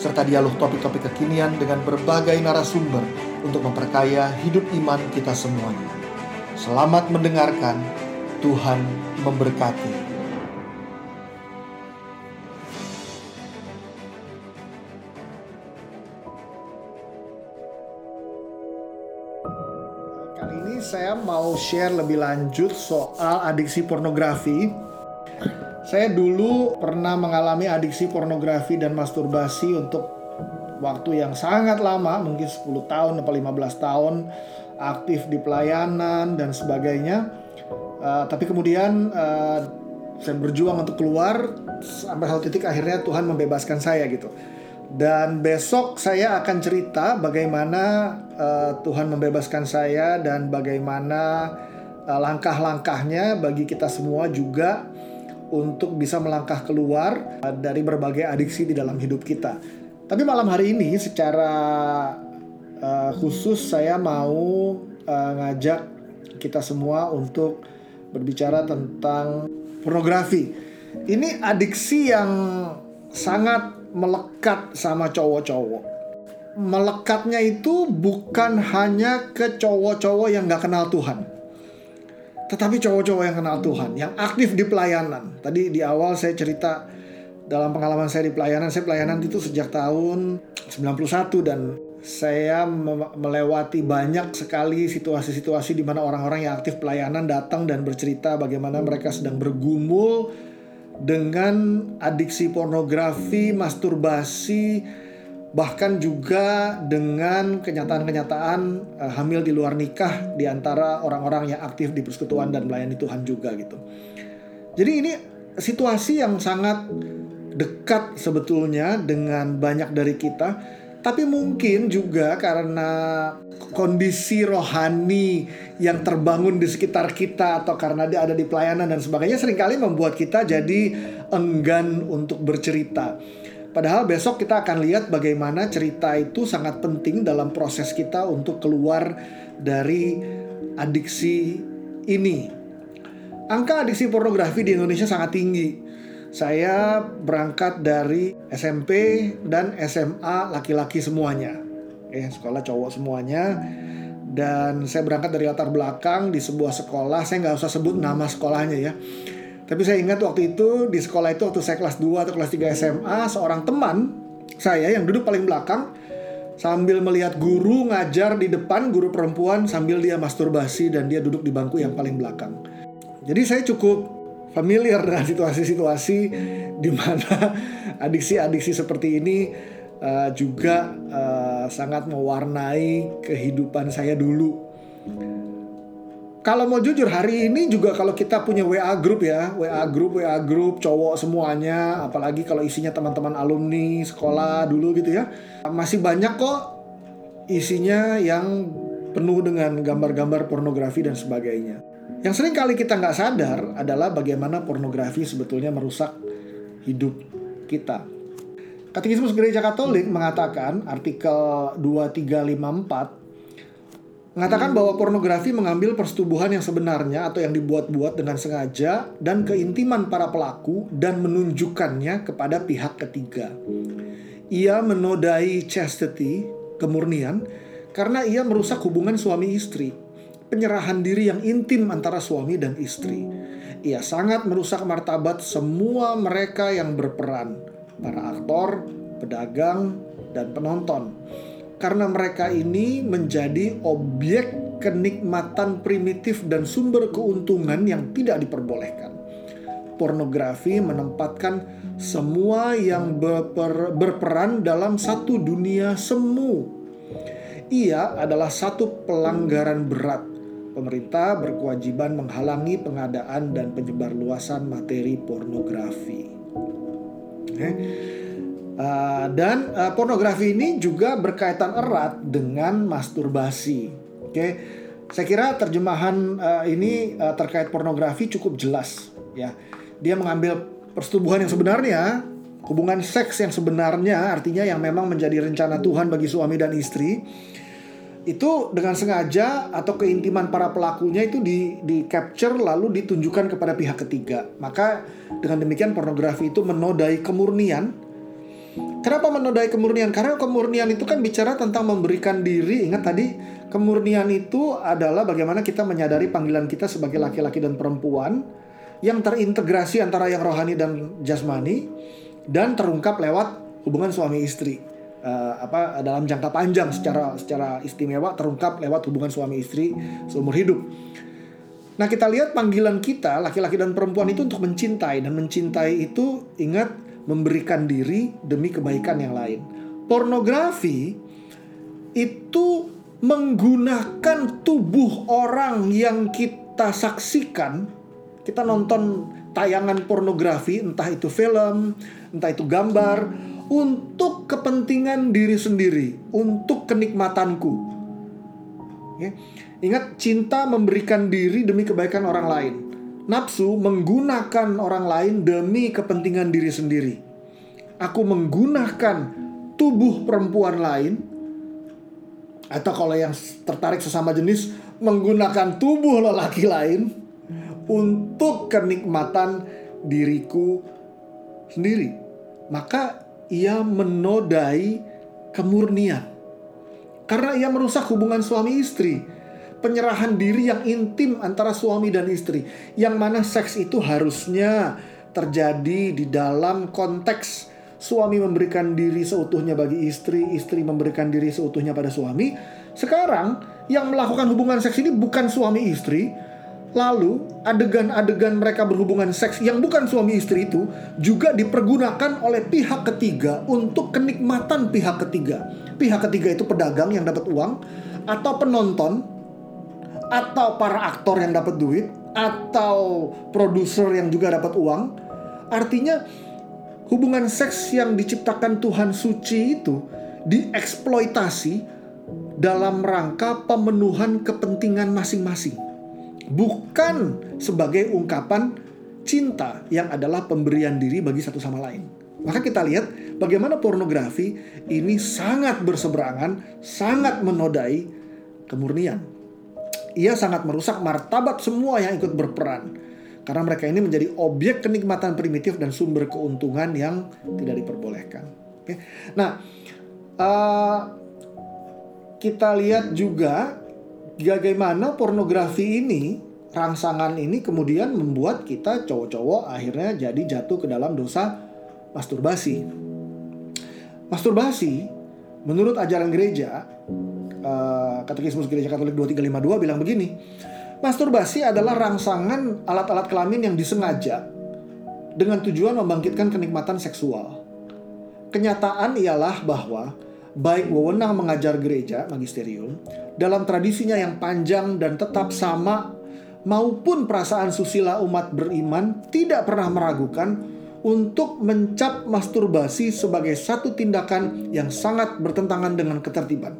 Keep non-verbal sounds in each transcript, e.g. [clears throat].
serta dialog topik-topik kekinian dengan berbagai narasumber untuk memperkaya hidup iman kita semuanya. Selamat mendengarkan, Tuhan memberkati. Saya mau share lebih lanjut soal adiksi pornografi. Saya dulu pernah mengalami adiksi pornografi dan masturbasi untuk waktu yang sangat lama, mungkin 10 tahun atau 15 tahun aktif di pelayanan dan sebagainya. Uh, tapi kemudian uh, saya berjuang untuk keluar sampai satu titik akhirnya Tuhan membebaskan saya gitu. Dan besok saya akan cerita bagaimana uh, Tuhan membebaskan saya dan bagaimana uh, langkah-langkahnya bagi kita semua juga untuk bisa melangkah keluar uh, dari berbagai adiksi di dalam hidup kita. Tapi malam hari ini secara uh, khusus saya mau uh, ngajak kita semua untuk berbicara tentang pornografi. Ini adiksi yang sangat melekat sama cowok-cowok. Melekatnya itu bukan hanya ke cowok-cowok yang gak kenal Tuhan. Tetapi cowok-cowok yang kenal Tuhan, yang aktif di pelayanan. Tadi di awal saya cerita dalam pengalaman saya di pelayanan, saya pelayanan itu sejak tahun 91 dan saya melewati banyak sekali situasi-situasi di mana orang-orang yang aktif pelayanan datang dan bercerita bagaimana mereka sedang bergumul dengan adiksi pornografi, masturbasi, bahkan juga dengan kenyataan-kenyataan uh, hamil di luar nikah di antara orang-orang yang aktif di persekutuan dan melayani Tuhan juga gitu. Jadi ini situasi yang sangat dekat sebetulnya dengan banyak dari kita tapi mungkin juga karena kondisi rohani yang terbangun di sekitar kita atau karena dia ada di pelayanan dan sebagainya sering kali membuat kita jadi enggan untuk bercerita. Padahal besok kita akan lihat bagaimana cerita itu sangat penting dalam proses kita untuk keluar dari adiksi ini. Angka adiksi pornografi di Indonesia sangat tinggi saya berangkat dari SMP dan SMA laki-laki semuanya. Eh, sekolah cowok semuanya. Dan saya berangkat dari latar belakang di sebuah sekolah. Saya nggak usah sebut nama sekolahnya ya. Tapi saya ingat waktu itu di sekolah itu waktu saya kelas 2 atau kelas 3 SMA, seorang teman saya yang duduk paling belakang sambil melihat guru ngajar di depan guru perempuan sambil dia masturbasi dan dia duduk di bangku yang paling belakang. Jadi saya cukup familiar dengan situasi-situasi di mana [laughs] adiksi-adiksi seperti ini uh, juga uh, sangat mewarnai kehidupan saya dulu. Kalau mau jujur hari ini juga kalau kita punya WA group ya, WA group, WA group cowok semuanya, apalagi kalau isinya teman-teman alumni sekolah dulu gitu ya, masih banyak kok isinya yang penuh dengan gambar-gambar pornografi dan sebagainya. Yang sering kali kita nggak sadar adalah bagaimana pornografi sebetulnya merusak hidup kita. Katekismus Gereja Katolik mengatakan artikel 2354 mengatakan bahwa pornografi mengambil persetubuhan yang sebenarnya atau yang dibuat-buat dengan sengaja dan keintiman para pelaku dan menunjukkannya kepada pihak ketiga. Ia menodai chastity, kemurnian, karena ia merusak hubungan suami istri penyerahan diri yang intim antara suami dan istri. Ia sangat merusak martabat semua mereka yang berperan, para aktor, pedagang, dan penonton. Karena mereka ini menjadi objek kenikmatan primitif dan sumber keuntungan yang tidak diperbolehkan. Pornografi menempatkan semua yang berper, berperan dalam satu dunia semu. Ia adalah satu pelanggaran berat pemerintah berkewajiban menghalangi pengadaan dan penyebarluasan materi pornografi. Okay. Uh, dan uh, pornografi ini juga berkaitan erat dengan masturbasi. Oke, okay? saya kira terjemahan uh, ini uh, terkait pornografi cukup jelas. Ya, dia mengambil persetubuhan yang sebenarnya, hubungan seks yang sebenarnya, artinya yang memang menjadi rencana Tuhan bagi suami dan istri itu dengan sengaja atau keintiman para pelakunya itu di, di capture lalu ditunjukkan kepada pihak ketiga. Maka dengan demikian pornografi itu menodai kemurnian. Kenapa menodai kemurnian? Karena kemurnian itu kan bicara tentang memberikan diri. Ingat tadi kemurnian itu adalah bagaimana kita menyadari panggilan kita sebagai laki-laki dan perempuan yang terintegrasi antara yang rohani dan jasmani dan terungkap lewat hubungan suami istri uh, apa dalam jangka panjang secara secara istimewa terungkap lewat hubungan suami istri seumur hidup. Nah, kita lihat panggilan kita laki-laki dan perempuan itu untuk mencintai dan mencintai itu ingat memberikan diri demi kebaikan yang lain. Pornografi itu menggunakan tubuh orang yang kita saksikan, kita nonton tayangan pornografi, entah itu film, entah itu gambar, untuk kepentingan diri sendiri, untuk kenikmatanku. Ya. Ingat, cinta memberikan diri demi kebaikan orang lain. Nafsu menggunakan orang lain demi kepentingan diri sendiri. Aku menggunakan tubuh perempuan lain, atau kalau yang tertarik sesama jenis, menggunakan tubuh lelaki lain untuk kenikmatan diriku sendiri. Maka ia menodai kemurnian. Karena ia merusak hubungan suami istri. Penyerahan diri yang intim antara suami dan istri. Yang mana seks itu harusnya terjadi di dalam konteks suami memberikan diri seutuhnya bagi istri, istri memberikan diri seutuhnya pada suami. Sekarang yang melakukan hubungan seks ini bukan suami istri, Lalu, adegan-adegan mereka berhubungan seks yang bukan suami istri itu juga dipergunakan oleh pihak ketiga untuk kenikmatan pihak ketiga. Pihak ketiga itu pedagang yang dapat uang, atau penonton, atau para aktor yang dapat duit, atau produser yang juga dapat uang. Artinya, hubungan seks yang diciptakan Tuhan suci itu dieksploitasi dalam rangka pemenuhan kepentingan masing-masing bukan sebagai ungkapan cinta yang adalah pemberian diri bagi satu sama lain. Maka kita lihat bagaimana pornografi ini sangat berseberangan, sangat menodai kemurnian. Ia sangat merusak martabat semua yang ikut berperan. Karena mereka ini menjadi objek kenikmatan primitif dan sumber keuntungan yang tidak diperbolehkan. Oke. Nah, uh, kita lihat juga bagaimana pornografi ini rangsangan ini kemudian membuat kita cowok-cowok akhirnya jadi jatuh ke dalam dosa masturbasi. Masturbasi menurut ajaran gereja uh, Katekismus Gereja Katolik 2352 bilang begini. Masturbasi adalah rangsangan alat-alat kelamin yang disengaja dengan tujuan membangkitkan kenikmatan seksual. Kenyataan ialah bahwa baik wewenang mengajar gereja magisterium dalam tradisinya yang panjang dan tetap sama maupun perasaan susila umat beriman tidak pernah meragukan untuk mencap masturbasi sebagai satu tindakan yang sangat bertentangan dengan ketertiban.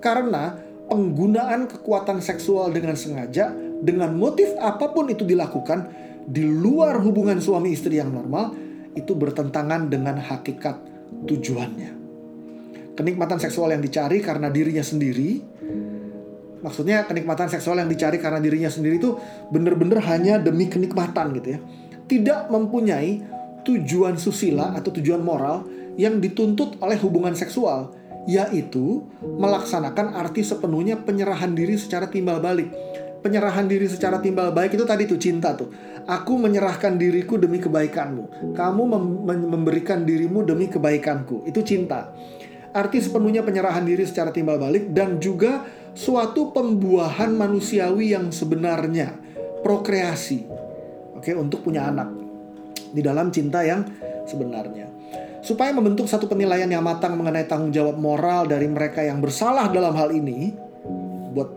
Karena penggunaan kekuatan seksual dengan sengaja dengan motif apa pun itu dilakukan di luar hubungan suami istri yang normal itu bertentangan dengan hakikat tujuannya. Kenikmatan seksual yang dicari karena dirinya sendiri maksudnya kenikmatan seksual yang dicari karena dirinya sendiri itu benar-benar hanya demi kenikmatan gitu ya. Tidak mempunyai tujuan susila atau tujuan moral yang dituntut oleh hubungan seksual yaitu melaksanakan arti sepenuhnya penyerahan diri secara timbal balik. Penyerahan diri secara timbal balik itu tadi tuh cinta tuh. Aku menyerahkan diriku demi kebaikanmu. Kamu mem memberikan dirimu demi kebaikanku. Itu cinta. Arti sepenuhnya penyerahan diri secara timbal balik dan juga suatu pembuahan manusiawi yang sebenarnya. Prokreasi. Oke untuk punya anak. Di dalam cinta yang sebenarnya supaya membentuk satu penilaian yang matang mengenai tanggung jawab moral dari mereka yang bersalah dalam hal ini buat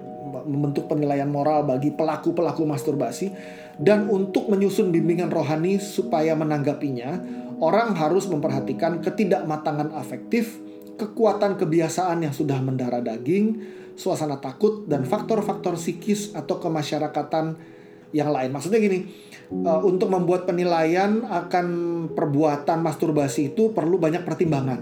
membentuk penilaian moral bagi pelaku-pelaku masturbasi dan untuk menyusun bimbingan rohani supaya menanggapinya orang harus memperhatikan ketidakmatangan afektif, kekuatan kebiasaan yang sudah mendarah daging, suasana takut, dan faktor-faktor psikis atau kemasyarakatan yang lain. Maksudnya gini, uh, untuk membuat penilaian akan perbuatan masturbasi itu perlu banyak pertimbangan.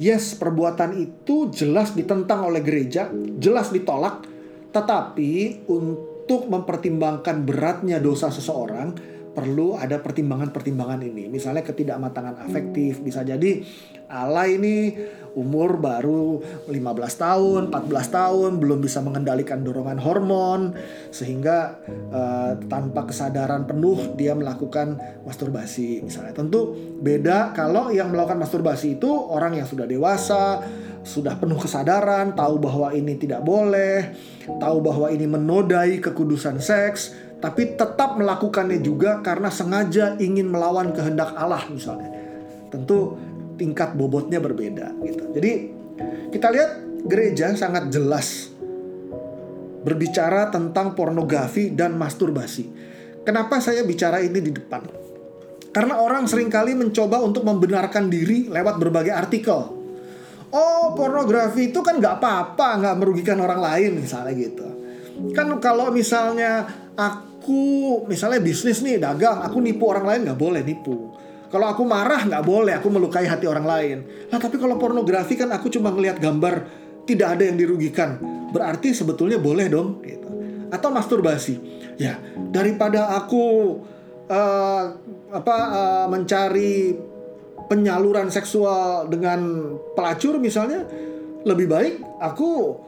Yes, perbuatan itu jelas ditentang oleh gereja, jelas ditolak, tetapi untuk mempertimbangkan beratnya dosa seseorang, perlu ada pertimbangan-pertimbangan ini. Misalnya ketidakmatangan afektif, bisa jadi Allah ini umur baru 15 tahun, 14 tahun, belum bisa mengendalikan dorongan hormon sehingga uh, tanpa kesadaran penuh dia melakukan masturbasi misalnya. Tentu beda kalau yang melakukan masturbasi itu orang yang sudah dewasa, sudah penuh kesadaran, tahu bahwa ini tidak boleh, tahu bahwa ini menodai kekudusan seks, tapi tetap melakukannya juga karena sengaja ingin melawan kehendak Allah misalnya. Tentu tingkat bobotnya berbeda gitu. Jadi kita lihat gereja sangat jelas berbicara tentang pornografi dan masturbasi. Kenapa saya bicara ini di depan? Karena orang sering kali mencoba untuk membenarkan diri lewat berbagai artikel. Oh, pornografi itu kan nggak apa-apa, nggak merugikan orang lain misalnya gitu. Kan kalau misalnya aku misalnya bisnis nih dagang aku nipu orang lain nggak boleh nipu. Kalau aku marah nggak boleh aku melukai hati orang lain. Nah tapi kalau pornografi kan aku cuma ngelihat gambar tidak ada yang dirugikan. Berarti sebetulnya boleh dong gitu. Atau masturbasi. Ya daripada aku uh, apa uh, mencari penyaluran seksual dengan pelacur misalnya lebih baik aku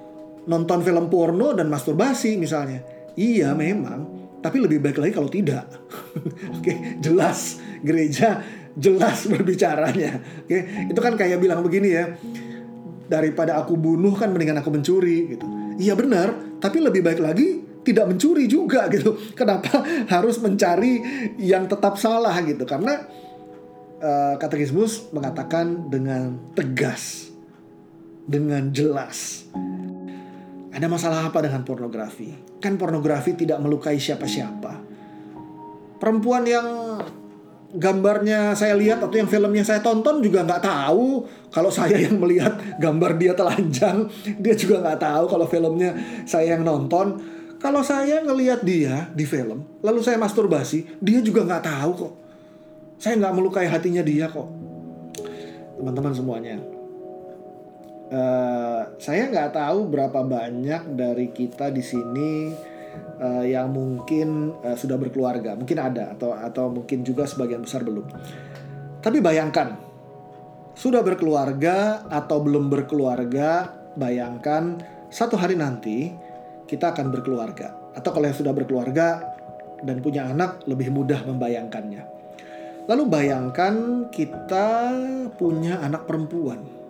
nonton film porno dan masturbasi misalnya. Iya memang tapi lebih baik lagi kalau tidak. [laughs] Oke, jelas gereja jelas [laughs] berbicaranya. Oke, itu kan kayak bilang begini ya. Daripada aku bunuh kan mendingan aku mencuri gitu. Iya benar, tapi lebih baik lagi tidak mencuri juga [laughs] gitu. Kenapa harus mencari yang tetap salah gitu? Karena uh, katekismus mengatakan dengan tegas, dengan jelas ada masalah apa dengan pornografi? Kan pornografi tidak melukai siapa-siapa. Perempuan yang gambarnya saya lihat atau yang filmnya saya tonton juga nggak tahu kalau saya yang melihat gambar dia telanjang dia juga nggak tahu kalau filmnya saya yang nonton kalau saya ngelihat dia di film lalu saya masturbasi dia juga nggak tahu kok saya nggak melukai hatinya dia kok teman-teman semuanya uh, saya nggak tahu berapa banyak dari kita di sini uh, yang mungkin uh, sudah berkeluarga, mungkin ada atau atau mungkin juga sebagian besar belum. Tapi bayangkan sudah berkeluarga atau belum berkeluarga, bayangkan satu hari nanti kita akan berkeluarga. Atau kalau yang sudah berkeluarga dan punya anak lebih mudah membayangkannya. Lalu bayangkan kita punya anak perempuan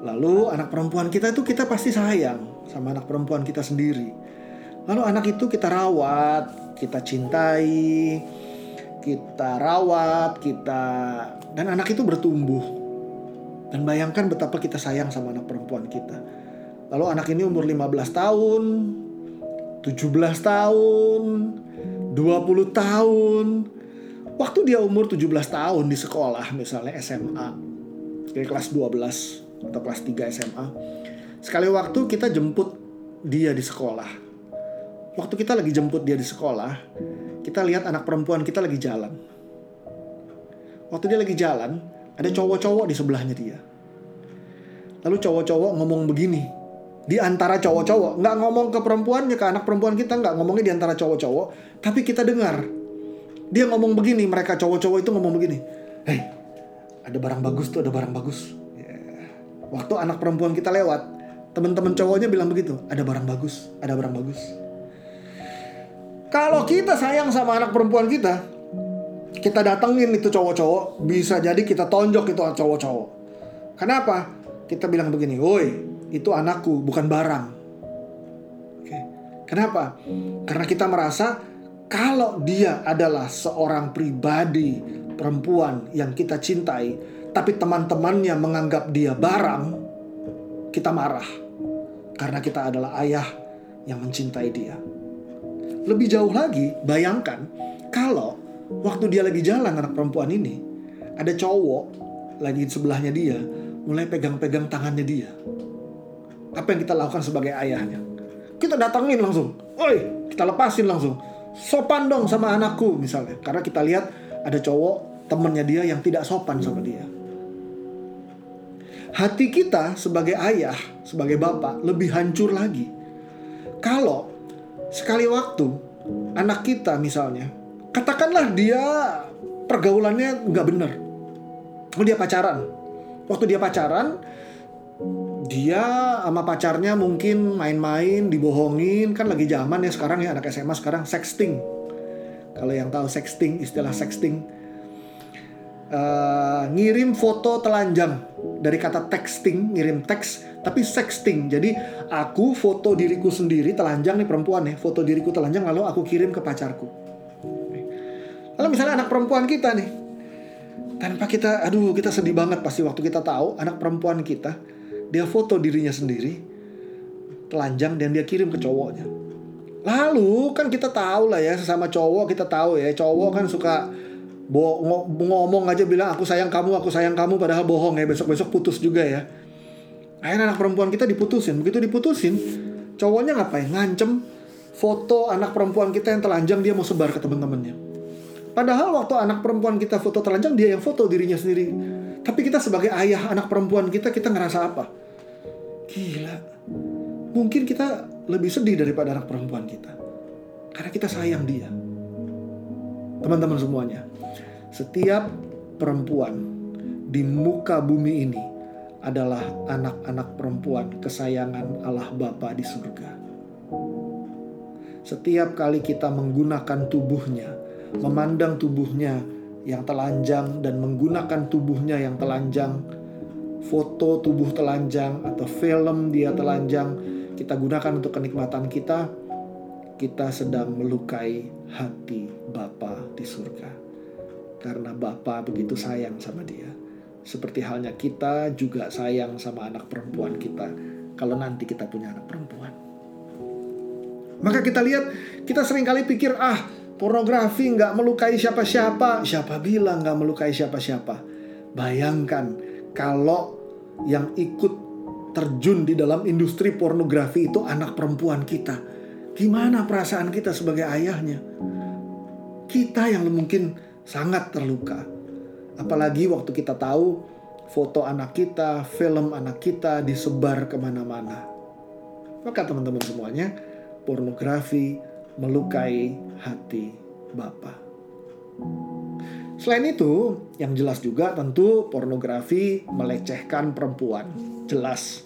Lalu anak perempuan kita itu kita pasti sayang sama anak perempuan kita sendiri. Lalu anak itu kita rawat, kita cintai, kita rawat, kita dan anak itu bertumbuh. Dan bayangkan betapa kita sayang sama anak perempuan kita. Lalu anak ini umur 15 tahun, 17 tahun, 20 tahun. Waktu dia umur 17 tahun di sekolah misalnya SMA, kayak kelas 12 atau kelas 3 SMA. Sekali waktu kita jemput dia di sekolah. Waktu kita lagi jemput dia di sekolah, kita lihat anak perempuan kita lagi jalan. Waktu dia lagi jalan, ada cowok-cowok di sebelahnya dia. Lalu cowok-cowok ngomong begini, di antara cowok-cowok, nggak ngomong ke perempuannya, ke anak perempuan kita, nggak ngomongnya di antara cowok-cowok, tapi kita dengar. Dia ngomong begini, mereka cowok-cowok itu ngomong begini, hei, ada barang bagus tuh, ada barang bagus waktu anak perempuan kita lewat teman-teman cowoknya bilang begitu ada barang bagus ada barang bagus. Kalau kita sayang sama anak perempuan kita kita datengin itu cowok-cowok bisa jadi kita tonjok itu cowok-cowok. Kenapa? Kita bilang begini woi itu anakku bukan barang. Oke. kenapa? Karena kita merasa kalau dia adalah seorang pribadi perempuan yang kita cintai tapi teman-temannya menganggap dia barang, kita marah karena kita adalah ayah yang mencintai dia. Lebih jauh lagi, bayangkan kalau waktu dia lagi jalan anak perempuan ini, ada cowok lagi di sebelahnya dia, mulai pegang-pegang tangannya dia. Apa yang kita lakukan sebagai ayahnya? Kita datangin langsung, oi, kita lepasin langsung. Sopan dong sama anakku misalnya, karena kita lihat ada cowok temennya dia yang tidak sopan sama dia. Hati kita sebagai ayah, sebagai bapak lebih hancur lagi. Kalau sekali waktu anak kita misalnya, katakanlah dia pergaulannya nggak bener, oh dia pacaran. Waktu dia pacaran, dia sama pacarnya mungkin main-main, dibohongin, kan lagi zaman ya sekarang ya anak SMA sekarang sexting. Kalau yang tahu sexting, istilah sexting, uh, ngirim foto telanjang dari kata texting, ngirim teks, tapi sexting. Jadi aku foto diriku sendiri telanjang nih perempuan ya, foto diriku telanjang lalu aku kirim ke pacarku. Lalu misalnya anak perempuan kita nih, tanpa kita, aduh kita sedih banget pasti waktu kita tahu anak perempuan kita, dia foto dirinya sendiri, telanjang dan dia kirim ke cowoknya. Lalu kan kita tahu lah ya sesama cowok kita tahu ya cowok kan suka Bo ngomong aja bilang aku sayang kamu, aku sayang kamu padahal bohong ya besok-besok putus juga ya. Akhirnya anak perempuan kita diputusin. Begitu diputusin, cowoknya ngapain? Ngancem foto anak perempuan kita yang telanjang dia mau sebar ke teman-temannya. Padahal waktu anak perempuan kita foto telanjang dia yang foto dirinya sendiri. Tapi kita sebagai ayah anak perempuan kita kita ngerasa apa? Gila. Mungkin kita lebih sedih daripada anak perempuan kita. Karena kita sayang dia. Teman-teman semuanya, setiap perempuan di muka bumi ini adalah anak-anak perempuan kesayangan Allah Bapa di surga. Setiap kali kita menggunakan tubuhnya, memandang tubuhnya yang telanjang dan menggunakan tubuhnya yang telanjang, foto tubuh telanjang atau film dia telanjang, kita gunakan untuk kenikmatan kita, kita sedang melukai hati Bapa di surga karena Bapa begitu sayang sama dia. Seperti halnya kita juga sayang sama anak perempuan kita kalau nanti kita punya anak perempuan. Maka kita lihat, kita sering kali pikir, ah pornografi nggak melukai siapa-siapa. Siapa bilang nggak melukai siapa-siapa? Bayangkan kalau yang ikut terjun di dalam industri pornografi itu anak perempuan kita. Gimana perasaan kita sebagai ayahnya? Kita yang mungkin sangat terluka. Apalagi waktu kita tahu foto anak kita, film anak kita disebar ke mana-mana. Maka teman-teman semuanya, pornografi melukai hati Bapak. Selain itu, yang jelas juga tentu pornografi melecehkan perempuan. Jelas.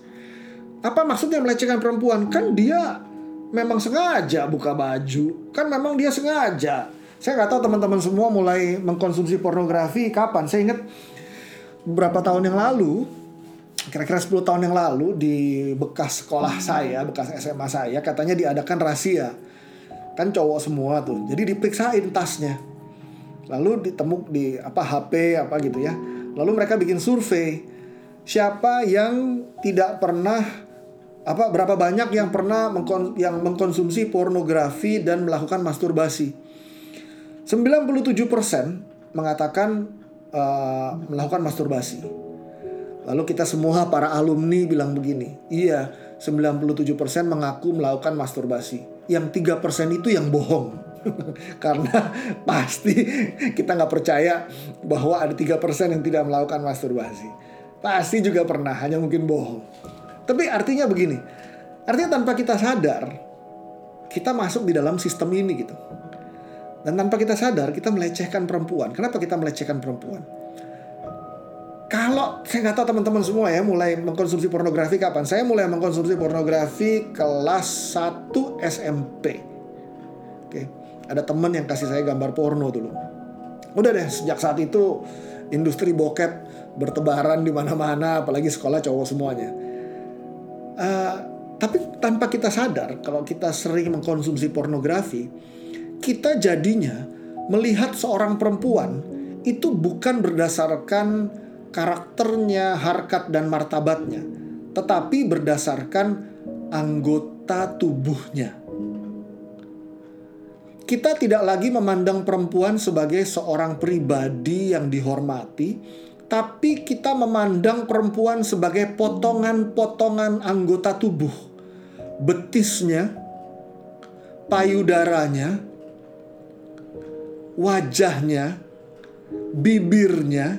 Apa maksudnya melecehkan perempuan? Kan dia memang sengaja buka baju. Kan memang dia sengaja saya nggak tahu teman-teman semua mulai mengkonsumsi pornografi kapan. Saya ingat beberapa tahun yang lalu, kira-kira 10 tahun yang lalu di bekas sekolah saya, bekas SMA saya, katanya diadakan rahasia. Kan cowok semua tuh. Jadi diperiksain tasnya. Lalu ditemuk di apa HP apa gitu ya. Lalu mereka bikin survei. Siapa yang tidak pernah apa berapa banyak yang pernah mengkon, yang mengkonsumsi pornografi dan melakukan masturbasi. 97% mengatakan uh, melakukan masturbasi. Lalu kita semua para alumni bilang begini, iya 97% mengaku melakukan masturbasi. Yang 3% itu yang bohong. [laughs] Karena pasti kita nggak percaya bahwa ada 3% yang tidak melakukan masturbasi. Pasti juga pernah, hanya mungkin bohong. Tapi artinya begini, artinya tanpa kita sadar, kita masuk di dalam sistem ini gitu. Dan tanpa kita sadar, kita melecehkan perempuan. Kenapa kita melecehkan perempuan? Kalau saya nggak tahu teman-teman semua ya mulai mengkonsumsi pornografi kapan? Saya mulai mengkonsumsi pornografi kelas 1 SMP. Oke, ada teman yang kasih saya gambar porno dulu. Udah deh, sejak saat itu industri bokep bertebaran di mana-mana, apalagi sekolah cowok semuanya. Uh, tapi tanpa kita sadar, kalau kita sering mengkonsumsi pornografi, kita jadinya melihat seorang perempuan itu bukan berdasarkan karakternya, harkat dan martabatnya, tetapi berdasarkan anggota tubuhnya. kita tidak lagi memandang perempuan sebagai seorang pribadi yang dihormati, tapi kita memandang perempuan sebagai potongan-potongan anggota tubuh, betisnya, payudaranya, wajahnya, bibirnya,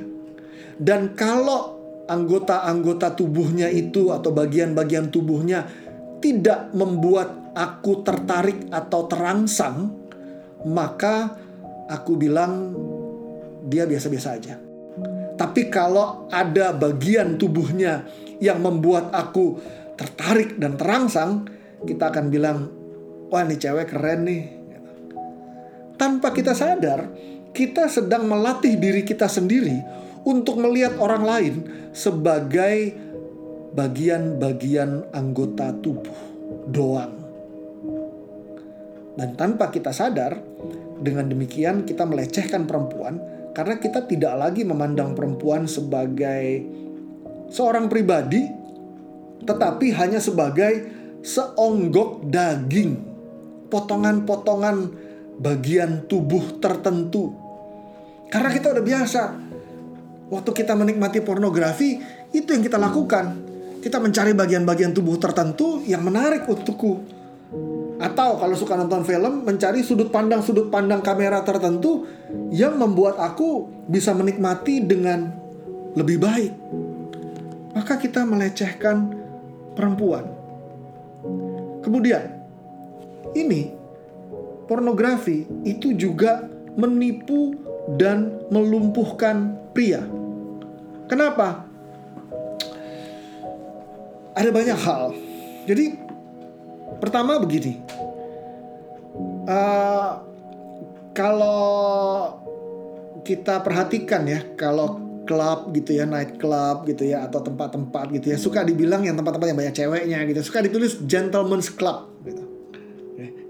dan kalau anggota-anggota tubuhnya itu atau bagian-bagian tubuhnya tidak membuat aku tertarik atau terangsang, maka aku bilang dia biasa-biasa aja. Tapi kalau ada bagian tubuhnya yang membuat aku tertarik dan terangsang, kita akan bilang, wah ini cewek keren nih. Tanpa kita sadar, kita sedang melatih diri kita sendiri untuk melihat orang lain sebagai bagian-bagian anggota tubuh doang. Dan tanpa kita sadar, dengan demikian kita melecehkan perempuan karena kita tidak lagi memandang perempuan sebagai seorang pribadi, tetapi hanya sebagai seonggok daging, potongan-potongan bagian tubuh tertentu. Karena kita udah biasa. Waktu kita menikmati pornografi, itu yang kita lakukan. Kita mencari bagian-bagian tubuh tertentu yang menarik untukku atau kalau suka nonton film mencari sudut pandang sudut pandang kamera tertentu yang membuat aku bisa menikmati dengan lebih baik. Maka kita melecehkan perempuan. Kemudian ini pornografi itu juga menipu dan melumpuhkan pria. Kenapa? Ada banyak hal. Jadi Pertama begini, uh, kalau kita perhatikan ya, kalau klub gitu ya, night club gitu ya, atau tempat-tempat gitu ya, suka dibilang yang tempat-tempat yang banyak ceweknya gitu, suka ditulis gentleman's club gitu,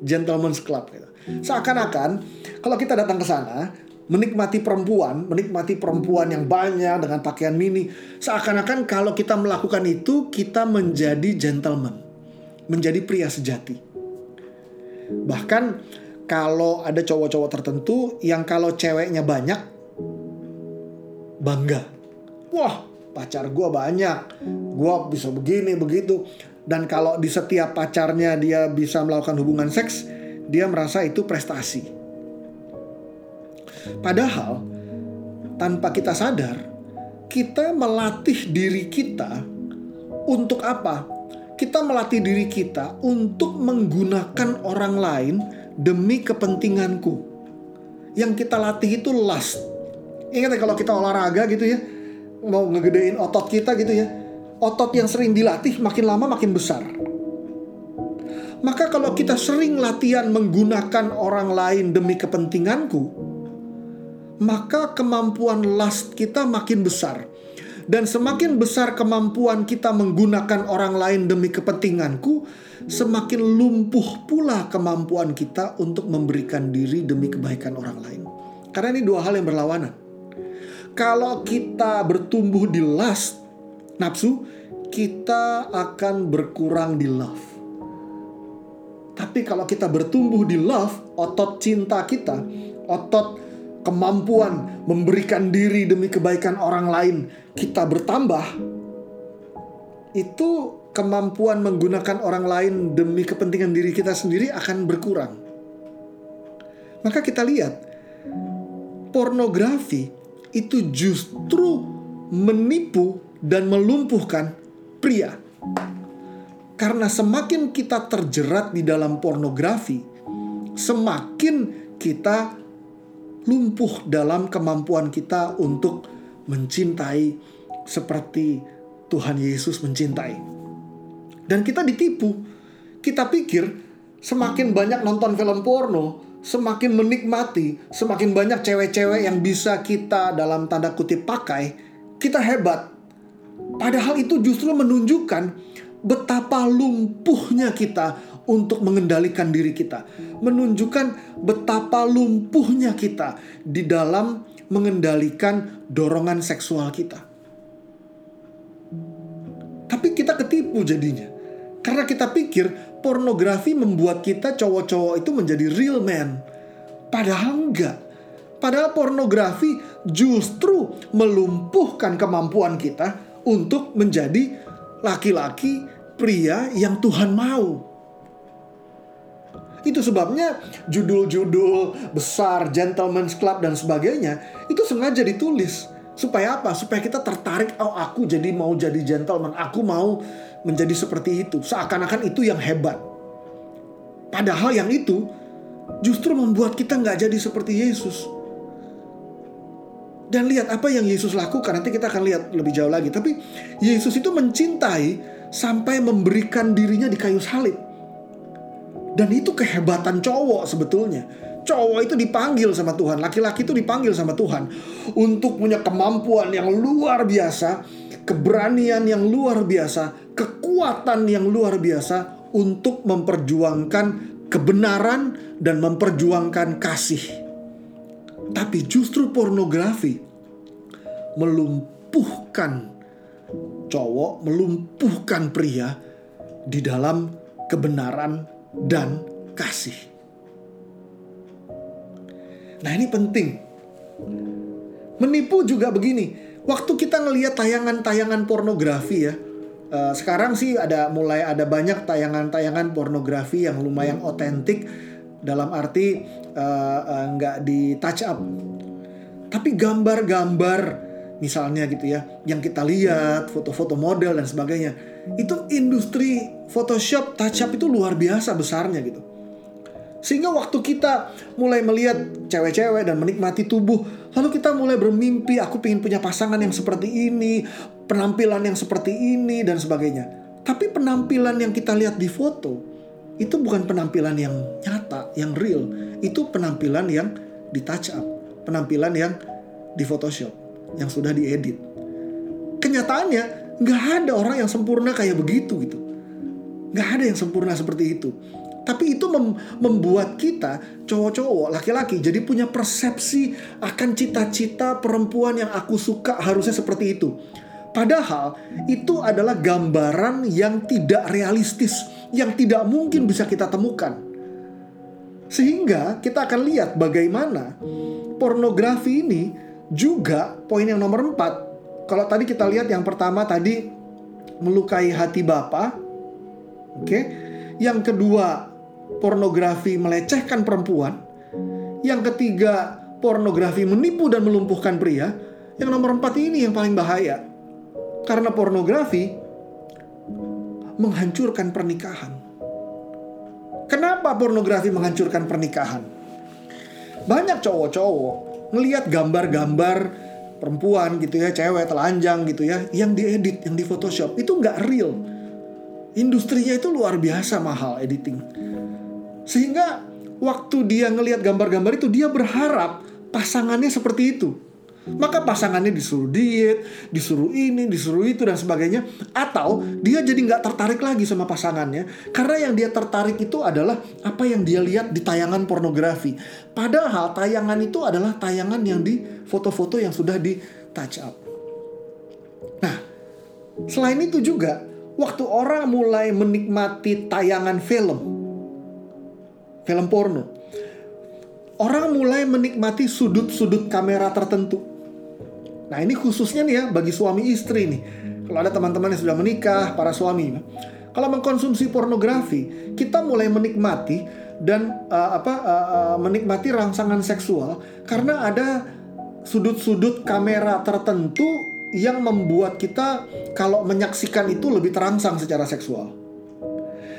gentleman's club gitu. Seakan-akan kalau kita datang ke sana, menikmati perempuan, menikmati perempuan yang banyak dengan pakaian mini, seakan-akan kalau kita melakukan itu kita menjadi gentleman menjadi pria sejati. Bahkan kalau ada cowok-cowok tertentu yang kalau ceweknya banyak bangga. Wah, pacar gue banyak. Gue bisa begini, begitu. Dan kalau di setiap pacarnya dia bisa melakukan hubungan seks, dia merasa itu prestasi. Padahal tanpa kita sadar, kita melatih diri kita untuk apa? Kita melatih diri kita untuk menggunakan orang lain demi kepentinganku. Yang kita latih itu lust. Ingat ya kalau kita olahraga gitu ya, mau ngegedein otot kita gitu ya, otot yang sering dilatih makin lama makin besar. Maka kalau kita sering latihan menggunakan orang lain demi kepentinganku, maka kemampuan lust kita makin besar dan semakin besar kemampuan kita menggunakan orang lain demi kepentinganku, semakin lumpuh pula kemampuan kita untuk memberikan diri demi kebaikan orang lain. Karena ini dua hal yang berlawanan. Kalau kita bertumbuh di lust, nafsu, kita akan berkurang di love. Tapi kalau kita bertumbuh di love, otot cinta kita, otot kemampuan memberikan diri demi kebaikan orang lain kita bertambah, itu kemampuan menggunakan orang lain demi kepentingan diri kita sendiri akan berkurang. Maka kita lihat, pornografi itu justru menipu dan melumpuhkan pria. Karena semakin kita terjerat di dalam pornografi, semakin kita lumpuh dalam kemampuan kita untuk mencintai seperti Tuhan Yesus mencintai. Dan kita ditipu. Kita pikir semakin banyak nonton film porno, semakin menikmati, semakin banyak cewek-cewek yang bisa kita dalam tanda kutip pakai, kita hebat. Padahal itu justru menunjukkan betapa lumpuhnya kita untuk mengendalikan diri kita, menunjukkan betapa lumpuhnya kita di dalam mengendalikan dorongan seksual kita. Tapi kita ketipu jadinya. Karena kita pikir pornografi membuat kita cowok-cowok itu menjadi real man. Padahal enggak. Padahal pornografi justru melumpuhkan kemampuan kita untuk menjadi laki-laki pria yang Tuhan mau. Itu sebabnya judul-judul besar, Gentleman's Club dan sebagainya itu sengaja ditulis supaya apa? Supaya kita tertarik, oh aku jadi mau jadi gentleman, aku mau menjadi seperti itu. Seakan-akan itu yang hebat. Padahal yang itu justru membuat kita nggak jadi seperti Yesus. Dan lihat apa yang Yesus lakukan. Nanti kita akan lihat lebih jauh lagi. Tapi Yesus itu mencintai sampai memberikan dirinya di kayu salib. Dan itu kehebatan cowok sebetulnya. Cowok itu dipanggil sama Tuhan, laki-laki itu dipanggil sama Tuhan untuk punya kemampuan yang luar biasa, keberanian yang luar biasa, kekuatan yang luar biasa untuk memperjuangkan kebenaran dan memperjuangkan kasih. Tapi justru pornografi melumpuhkan cowok, melumpuhkan pria di dalam kebenaran dan kasih. Nah, ini penting. Menipu juga begini. Waktu kita ngelihat tayangan-tayangan pornografi ya, uh, sekarang sih ada mulai ada banyak tayangan-tayangan pornografi yang lumayan otentik dalam arti uh, uh, nggak di touch up. Tapi gambar-gambar misalnya gitu ya, yang kita lihat foto-foto model dan sebagainya, itu industri Photoshop, touch up itu luar biasa besarnya gitu. Sehingga waktu kita mulai melihat cewek-cewek dan menikmati tubuh, lalu kita mulai bermimpi, aku ingin punya pasangan yang seperti ini, penampilan yang seperti ini, dan sebagainya. Tapi penampilan yang kita lihat di foto, itu bukan penampilan yang nyata, yang real. Itu penampilan yang di touch up, penampilan yang di Photoshop, yang sudah diedit. Kenyataannya, nggak ada orang yang sempurna kayak begitu gitu. Nggak ada yang sempurna seperti itu. Tapi itu mem membuat kita cowok-cowok, laki-laki jadi punya persepsi akan cita-cita perempuan yang aku suka harusnya seperti itu. Padahal itu adalah gambaran yang tidak realistis, yang tidak mungkin bisa kita temukan. Sehingga kita akan lihat bagaimana pornografi ini juga poin yang nomor empat. Kalau tadi kita lihat yang pertama tadi melukai hati Bapak. Oke. Okay? Yang kedua pornografi melecehkan perempuan. Yang ketiga, pornografi menipu dan melumpuhkan pria. Yang nomor empat ini yang paling bahaya. Karena pornografi menghancurkan pernikahan. Kenapa pornografi menghancurkan pernikahan? Banyak cowok-cowok ngelihat gambar-gambar perempuan gitu ya, cewek telanjang gitu ya, yang diedit, yang di Photoshop itu nggak real. Industrinya itu luar biasa mahal editing. Sehingga waktu dia ngelihat gambar-gambar itu dia berharap pasangannya seperti itu. Maka pasangannya disuruh diet, disuruh ini, disuruh itu dan sebagainya. Atau dia jadi nggak tertarik lagi sama pasangannya karena yang dia tertarik itu adalah apa yang dia lihat di tayangan pornografi. Padahal tayangan itu adalah tayangan yang di foto-foto yang sudah di touch up. Nah, selain itu juga waktu orang mulai menikmati tayangan film, film porno. Orang mulai menikmati sudut-sudut kamera tertentu. Nah ini khususnya nih ya bagi suami istri nih. Kalau ada teman-teman yang sudah menikah, para suami. Kalau mengkonsumsi pornografi, kita mulai menikmati dan uh, apa uh, uh, menikmati rangsangan seksual karena ada sudut-sudut kamera tertentu yang membuat kita kalau menyaksikan itu lebih terangsang secara seksual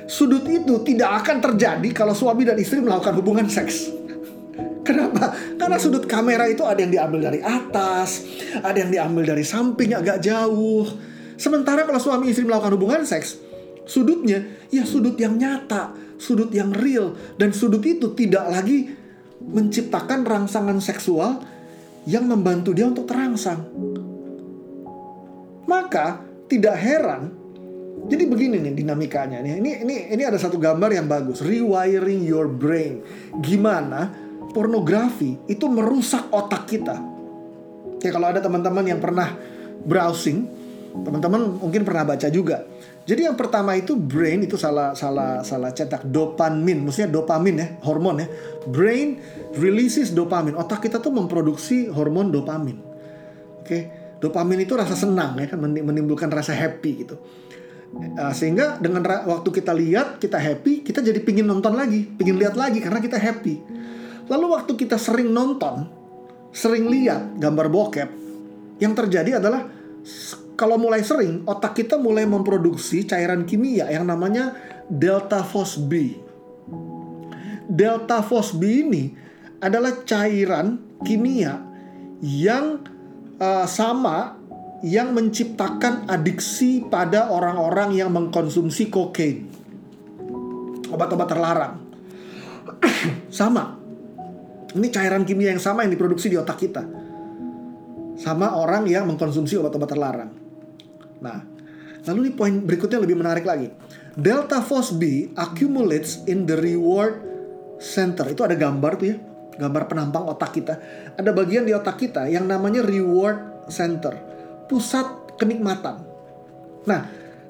sudut itu tidak akan terjadi kalau suami dan istri melakukan hubungan seks. Kenapa? Karena sudut kamera itu ada yang diambil dari atas, ada yang diambil dari samping agak jauh. Sementara kalau suami istri melakukan hubungan seks, sudutnya ya sudut yang nyata, sudut yang real, dan sudut itu tidak lagi menciptakan rangsangan seksual yang membantu dia untuk terangsang. Maka tidak heran jadi begini nih dinamikanya nih. Ini ini ini ada satu gambar yang bagus. Rewiring your brain. Gimana pornografi itu merusak otak kita. Ya kalau ada teman-teman yang pernah browsing Teman-teman mungkin pernah baca juga. Jadi yang pertama itu brain itu salah salah salah cetak dopamin, maksudnya dopamin ya, hormon ya. Brain releases dopamin. Otak kita tuh memproduksi hormon dopamin. Oke, dopamin itu rasa senang ya kan menimbulkan rasa happy gitu. Uh, sehingga dengan waktu kita lihat kita happy, kita jadi pingin nonton lagi, pingin lihat lagi karena kita happy. Lalu waktu kita sering nonton, sering lihat gambar bokep, yang terjadi adalah kalau mulai sering, otak kita mulai memproduksi cairan kimia yang namanya delta phosphine. Delta phosphine ini adalah cairan kimia yang uh, sama yang menciptakan adiksi pada orang-orang yang mengkonsumsi kokain. Obat-obat terlarang. [clears throat] sama. Ini cairan kimia yang sama yang diproduksi di otak kita. Sama orang yang mengkonsumsi obat-obat terlarang. Nah, lalu ini poin berikutnya lebih menarik lagi. Delta phosphine accumulates in the reward center. Itu ada gambar tuh ya, gambar penampang otak kita. Ada bagian di otak kita yang namanya reward center, pusat kenikmatan. Nah,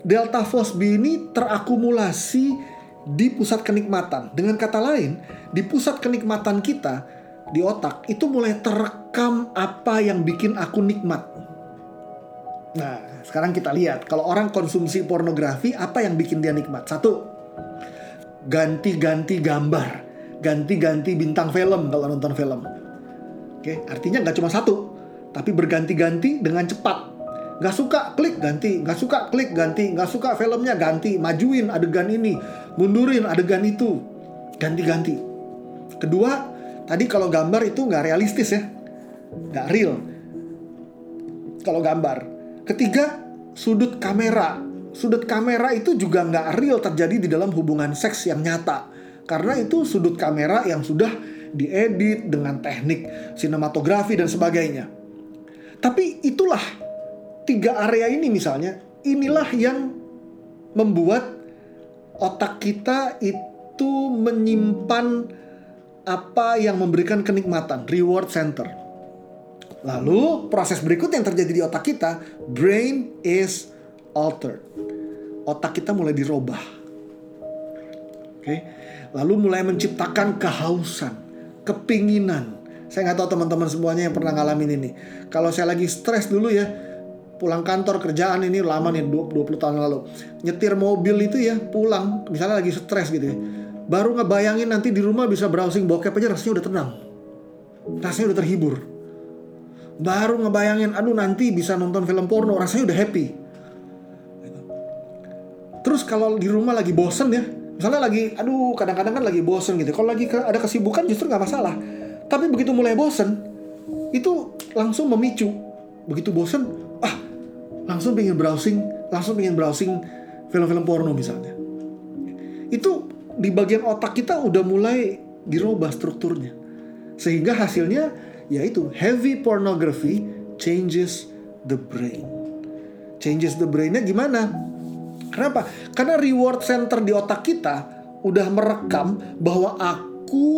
delta phosphine ini terakumulasi di pusat kenikmatan. Dengan kata lain, di pusat kenikmatan kita di otak itu mulai terekam apa yang bikin aku nikmat. Nah, sekarang kita lihat, kalau orang konsumsi pornografi, apa yang bikin dia nikmat? Satu, ganti-ganti gambar, ganti-ganti bintang film kalau nonton film. Oke, artinya nggak cuma satu, tapi berganti-ganti dengan cepat. Nggak suka klik ganti, nggak suka klik ganti, nggak suka filmnya ganti, majuin adegan ini, mundurin adegan itu, ganti-ganti. Kedua, tadi kalau gambar itu nggak realistis ya, nggak real. Kalau gambar, Ketiga, sudut kamera. Sudut kamera itu juga nggak real terjadi di dalam hubungan seks yang nyata. Karena itu sudut kamera yang sudah diedit dengan teknik sinematografi dan sebagainya. Tapi itulah tiga area ini misalnya, inilah yang membuat otak kita itu menyimpan apa yang memberikan kenikmatan, reward center. Lalu proses berikut yang terjadi di otak kita, brain is altered. Otak kita mulai dirubah. Oke. Lalu mulai menciptakan kehausan, kepinginan. Saya nggak tahu teman-teman semuanya yang pernah ngalamin ini. Kalau saya lagi stres dulu ya, pulang kantor kerjaan ini lama nih 20, 20 tahun lalu. Nyetir mobil itu ya, pulang misalnya lagi stres gitu ya. Baru ngebayangin nanti di rumah bisa browsing bokep aja rasanya udah tenang. Rasanya udah terhibur baru ngebayangin aduh nanti bisa nonton film porno rasanya udah happy terus kalau di rumah lagi bosen ya misalnya lagi aduh kadang-kadang kan lagi bosen gitu kalau lagi ada kesibukan justru nggak masalah tapi begitu mulai bosen itu langsung memicu begitu bosen langsung pengen browsing langsung pengen browsing film-film porno misalnya itu di bagian otak kita udah mulai dirubah strukturnya sehingga hasilnya yaitu heavy pornography changes the brain. Changes the brainnya gimana? Kenapa? Karena reward center di otak kita udah merekam bahwa aku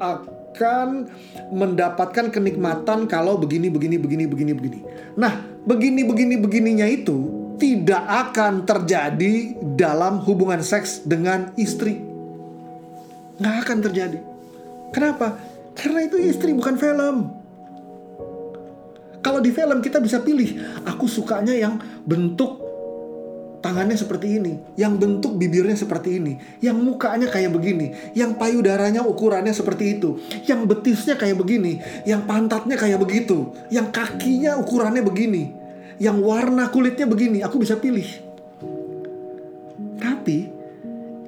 akan mendapatkan kenikmatan kalau begini begini begini begini begini. Nah, begini begini begininya itu tidak akan terjadi dalam hubungan seks dengan istri. Nggak akan terjadi. Kenapa? Karena itu istri bukan film. Kalau di film kita bisa pilih, aku sukanya yang bentuk tangannya seperti ini, yang bentuk bibirnya seperti ini, yang mukanya kayak begini, yang payudaranya ukurannya seperti itu, yang betisnya kayak begini, yang pantatnya kayak begitu, yang kakinya ukurannya begini, yang warna kulitnya begini, aku bisa pilih. Tapi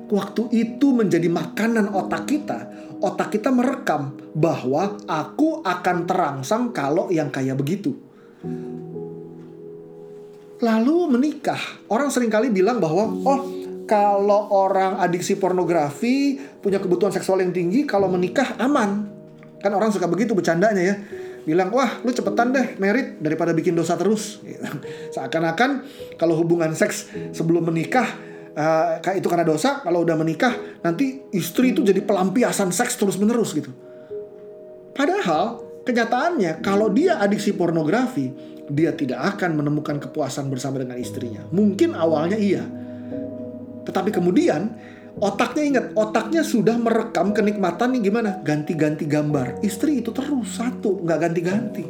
waktu itu menjadi makanan otak kita, otak kita merekam bahwa aku akan terangsang kalau yang kayak begitu. Lalu menikah. Orang sering kali bilang bahwa oh kalau orang adiksi pornografi punya kebutuhan seksual yang tinggi kalau menikah aman. Kan orang suka begitu bercandanya ya. Bilang, wah lu cepetan deh merit daripada bikin dosa terus. [laughs] Seakan-akan kalau hubungan seks sebelum menikah uh, itu karena dosa kalau udah menikah nanti istri itu jadi pelampiasan seks terus menerus gitu padahal kenyataannya kalau dia adiksi pornografi dia tidak akan menemukan kepuasan bersama dengan istrinya. Mungkin awalnya iya. Tetapi kemudian otaknya ingat, otaknya sudah merekam kenikmatan nih gimana? Ganti-ganti gambar. Istri itu terus satu, nggak ganti-ganti.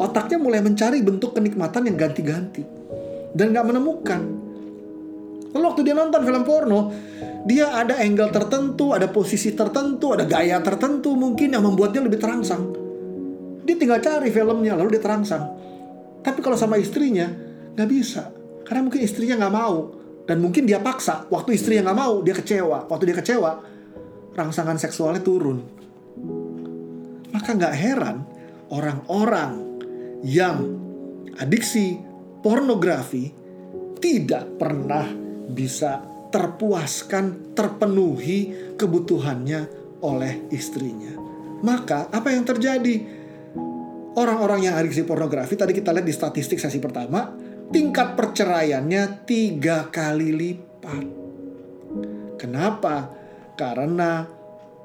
Otaknya mulai mencari bentuk kenikmatan yang ganti-ganti. Dan nggak menemukan. Lalu waktu dia nonton film porno, dia ada angle tertentu, ada posisi tertentu, ada gaya tertentu mungkin yang membuatnya lebih terangsang. Dia tinggal cari filmnya lalu dia terangsang. Tapi kalau sama istrinya nggak bisa, karena mungkin istrinya nggak mau dan mungkin dia paksa. Waktu istrinya nggak mau, dia kecewa. Waktu dia kecewa, rangsangan seksualnya turun. Maka nggak heran orang-orang yang adiksi pornografi tidak pernah bisa terpuaskan, terpenuhi kebutuhannya oleh istrinya. Maka apa yang terjadi? Orang-orang yang adiksi pornografi tadi kita lihat di statistik sesi pertama, tingkat perceraiannya tiga kali lipat. Kenapa? Karena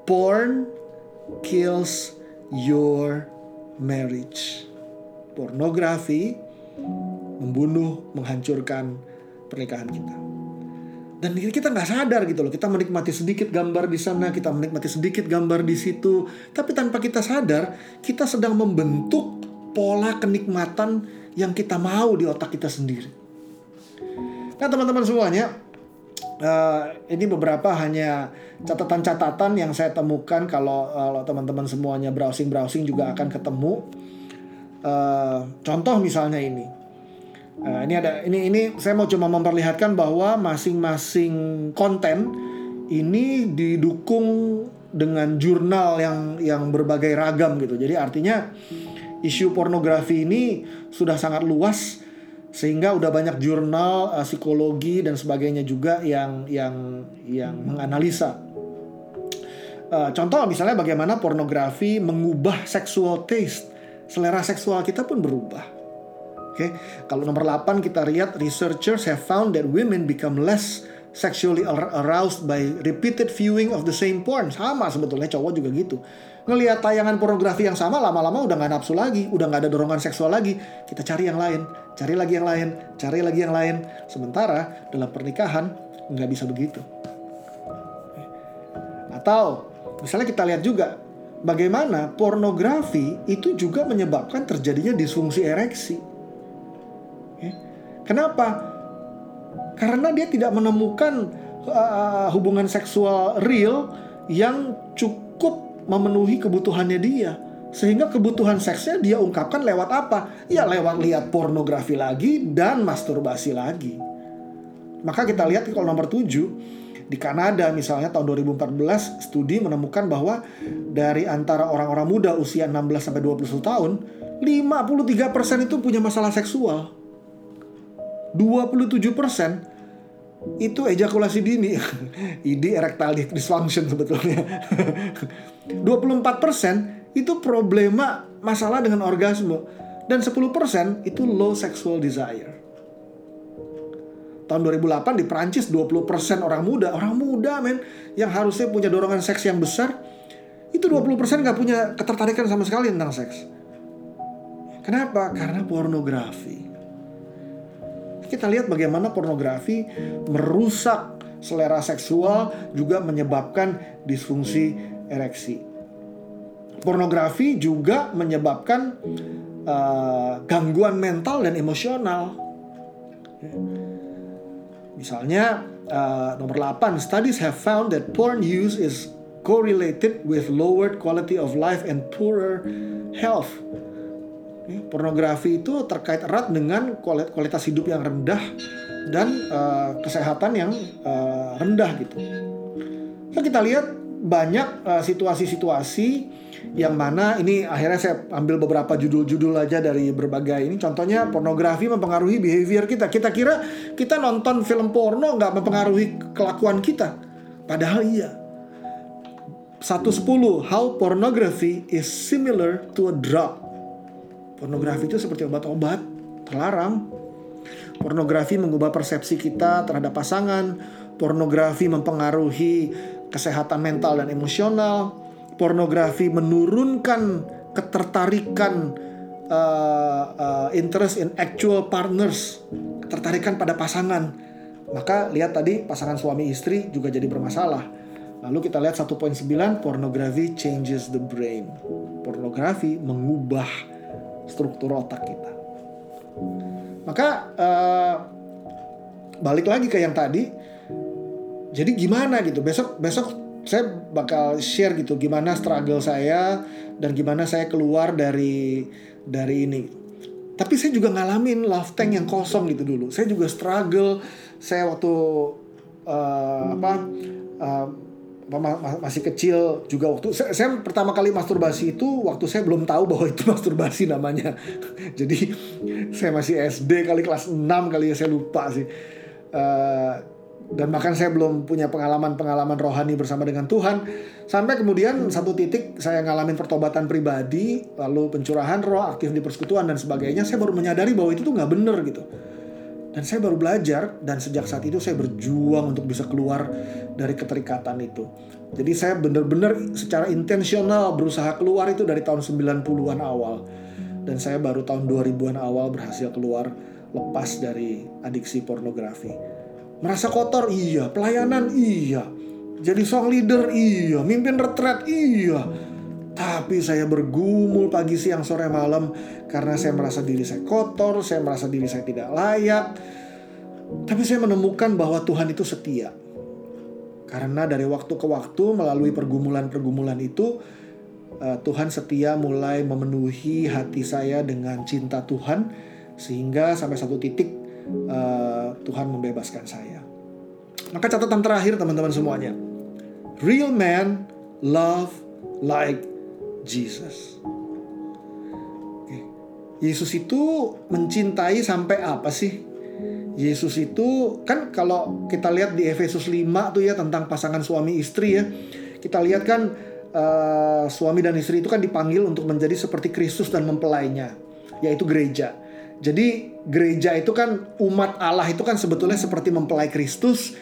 porn kills your marriage. Pornografi membunuh, menghancurkan pernikahan kita dan kita nggak sadar gitu loh. Kita menikmati sedikit gambar di sana kita menikmati sedikit gambar di situ. Tapi tanpa kita sadar kita sedang membentuk pola kenikmatan yang kita mau di otak kita sendiri. Nah teman-teman semuanya uh, ini beberapa hanya catatan-catatan yang saya temukan kalau teman-teman semuanya browsing-browsing juga akan ketemu. Uh, contoh misalnya ini Nah, ini ada ini ini saya mau cuma memperlihatkan bahwa masing-masing konten ini didukung dengan jurnal yang yang berbagai ragam gitu. Jadi artinya isu pornografi ini sudah sangat luas sehingga udah banyak jurnal uh, psikologi dan sebagainya juga yang yang yang menganalisa. Uh, contoh misalnya bagaimana pornografi mengubah sexual taste, selera seksual kita pun berubah. Oke, okay? kalau nomor 8 kita lihat researchers have found that women become less sexually aroused by repeated viewing of the same porn. Sama sebetulnya cowok juga gitu. Ngelihat tayangan pornografi yang sama lama-lama udah nggak nafsu lagi, udah nggak ada dorongan seksual lagi. Kita cari yang lain, cari lagi yang lain, cari lagi yang lain. Sementara dalam pernikahan nggak bisa begitu. Atau misalnya kita lihat juga bagaimana pornografi itu juga menyebabkan terjadinya disfungsi ereksi Kenapa? Karena dia tidak menemukan uh, hubungan seksual real yang cukup memenuhi kebutuhannya dia. Sehingga kebutuhan seksnya dia ungkapkan lewat apa? Ya lewat lihat pornografi lagi dan masturbasi lagi. Maka kita lihat kalau nomor 7 di Kanada misalnya tahun 2014 studi menemukan bahwa dari antara orang-orang muda usia 16 sampai 21 tahun 53% itu punya masalah seksual. 27% itu ejakulasi dini. [laughs] ID erectile dysfunction sebetulnya. [laughs] 24% itu problema masalah dengan orgasme dan 10% itu low sexual desire. Tahun 2008 di Prancis 20% orang muda, orang muda men yang harusnya punya dorongan seks yang besar itu 20% nggak punya ketertarikan sama sekali tentang seks. Kenapa? Karena pornografi kita lihat bagaimana pornografi merusak selera seksual juga menyebabkan disfungsi ereksi. Pornografi juga menyebabkan uh, gangguan mental dan emosional. Misalnya uh, nomor 8, studies have found that porn use is correlated with lowered quality of life and poorer health pornografi itu terkait erat dengan kualitas hidup yang rendah dan uh, kesehatan yang uh, rendah gitu. Nah, kita lihat banyak situasi situasi-situasi yang mana ini akhirnya saya ambil beberapa judul-judul aja dari berbagai ini. Contohnya pornografi mempengaruhi behavior kita. Kita kira kita nonton film porno nggak mempengaruhi kelakuan kita, padahal iya. 110 How pornography is similar to a drug Pornografi itu seperti obat-obat, terlarang. Pornografi mengubah persepsi kita terhadap pasangan. Pornografi mempengaruhi kesehatan mental dan emosional. Pornografi menurunkan ketertarikan uh, uh, interest in actual partners, ketertarikan pada pasangan. Maka lihat tadi pasangan suami istri juga jadi bermasalah. Lalu kita lihat 1.9 pornography changes the brain. Pornografi mengubah struktur otak kita. Maka uh, balik lagi ke yang tadi. Jadi gimana gitu? Besok besok saya bakal share gitu gimana struggle saya dan gimana saya keluar dari dari ini. Tapi saya juga ngalamin love tank yang kosong gitu dulu. Saya juga struggle. Saya waktu uh, apa uh, masih kecil juga waktu saya, saya pertama kali masturbasi itu waktu saya belum tahu bahwa itu [laughs] masturbasi namanya. Jadi saya masih SD kali kelas 6 kali ya saya lupa sih. Uh, dan bahkan saya belum punya pengalaman-pengalaman rohani bersama dengan Tuhan sampai kemudian satu titik saya ngalamin pertobatan pribadi lalu pencurahan roh aktif di persekutuan dan sebagainya saya baru menyadari bahwa itu tuh nggak bener gitu dan saya baru belajar dan sejak saat itu saya berjuang untuk bisa keluar dari keterikatan itu jadi saya benar-benar secara intensional berusaha keluar itu dari tahun 90-an awal dan saya baru tahun 2000-an awal berhasil keluar lepas dari adiksi pornografi Merasa kotor? Iya. Pelayanan? Iya. Jadi song leader? Iya. Mimpin retret? Iya. Tapi saya bergumul pagi, siang, sore, malam karena saya merasa diri saya kotor, saya merasa diri saya tidak layak. Tapi saya menemukan bahwa Tuhan itu setia. Karena dari waktu ke waktu melalui pergumulan-pergumulan itu eh, Tuhan setia mulai memenuhi hati saya dengan cinta Tuhan sehingga sampai satu titik uh, Tuhan membebaskan saya. Maka catatan terakhir teman-teman semuanya. Real man love like Jesus. Yesus itu mencintai sampai apa sih? Yesus itu kan kalau kita lihat di Efesus 5 tuh ya tentang pasangan suami istri ya. Kita lihat kan uh, suami dan istri itu kan dipanggil untuk menjadi seperti Kristus dan mempelainya, yaitu gereja. Jadi gereja itu kan umat Allah itu kan sebetulnya seperti mempelai Kristus,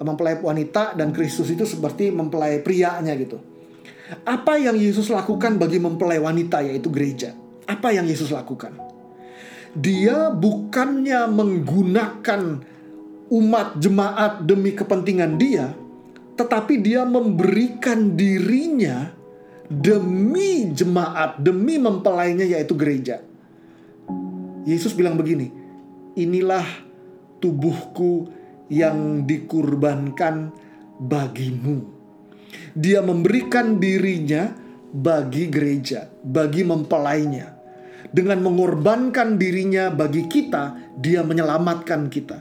mempelai wanita dan Kristus itu seperti mempelai prianya gitu. Apa yang Yesus lakukan bagi mempelai wanita yaitu gereja? Apa yang Yesus lakukan? Dia bukannya menggunakan umat jemaat demi kepentingan dia, tetapi dia memberikan dirinya demi jemaat, demi mempelainya yaitu gereja. Yesus bilang begini, "Inilah tubuhku yang dikurbankan bagimu." Dia memberikan dirinya bagi gereja, bagi mempelainya. Dengan mengorbankan dirinya bagi kita, dia menyelamatkan kita.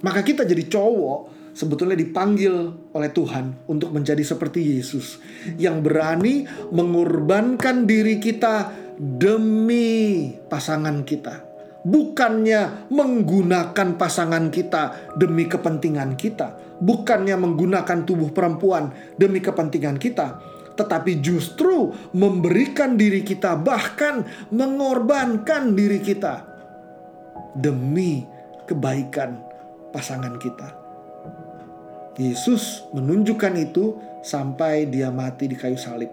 Maka kita jadi cowok sebetulnya dipanggil oleh Tuhan untuk menjadi seperti Yesus yang berani mengorbankan diri kita demi pasangan kita. Bukannya menggunakan pasangan kita demi kepentingan kita, bukannya menggunakan tubuh perempuan demi kepentingan kita, tetapi justru memberikan diri kita, bahkan mengorbankan diri kita demi kebaikan pasangan kita. Yesus menunjukkan itu sampai dia mati di kayu salib.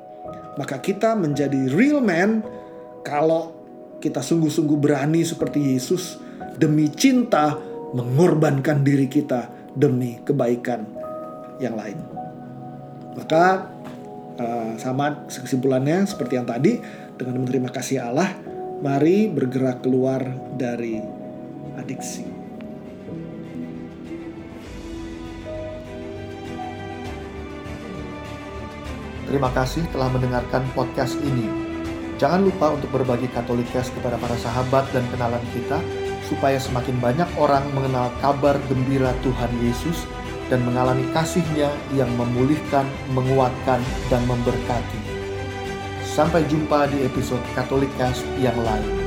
Maka kita menjadi real man kalau kita sungguh-sungguh berani seperti Yesus demi cinta mengorbankan diri kita demi kebaikan yang lain. Maka uh, sama kesimpulannya seperti yang tadi dengan menerima kasih Allah, mari bergerak keluar dari adiksi. Terima kasih telah mendengarkan podcast ini. Jangan lupa untuk berbagi Katolikes kepada para sahabat dan kenalan kita, supaya semakin banyak orang mengenal kabar gembira Tuhan Yesus dan mengalami kasihnya yang memulihkan, menguatkan, dan memberkati. Sampai jumpa di episode Katolikes yang lain.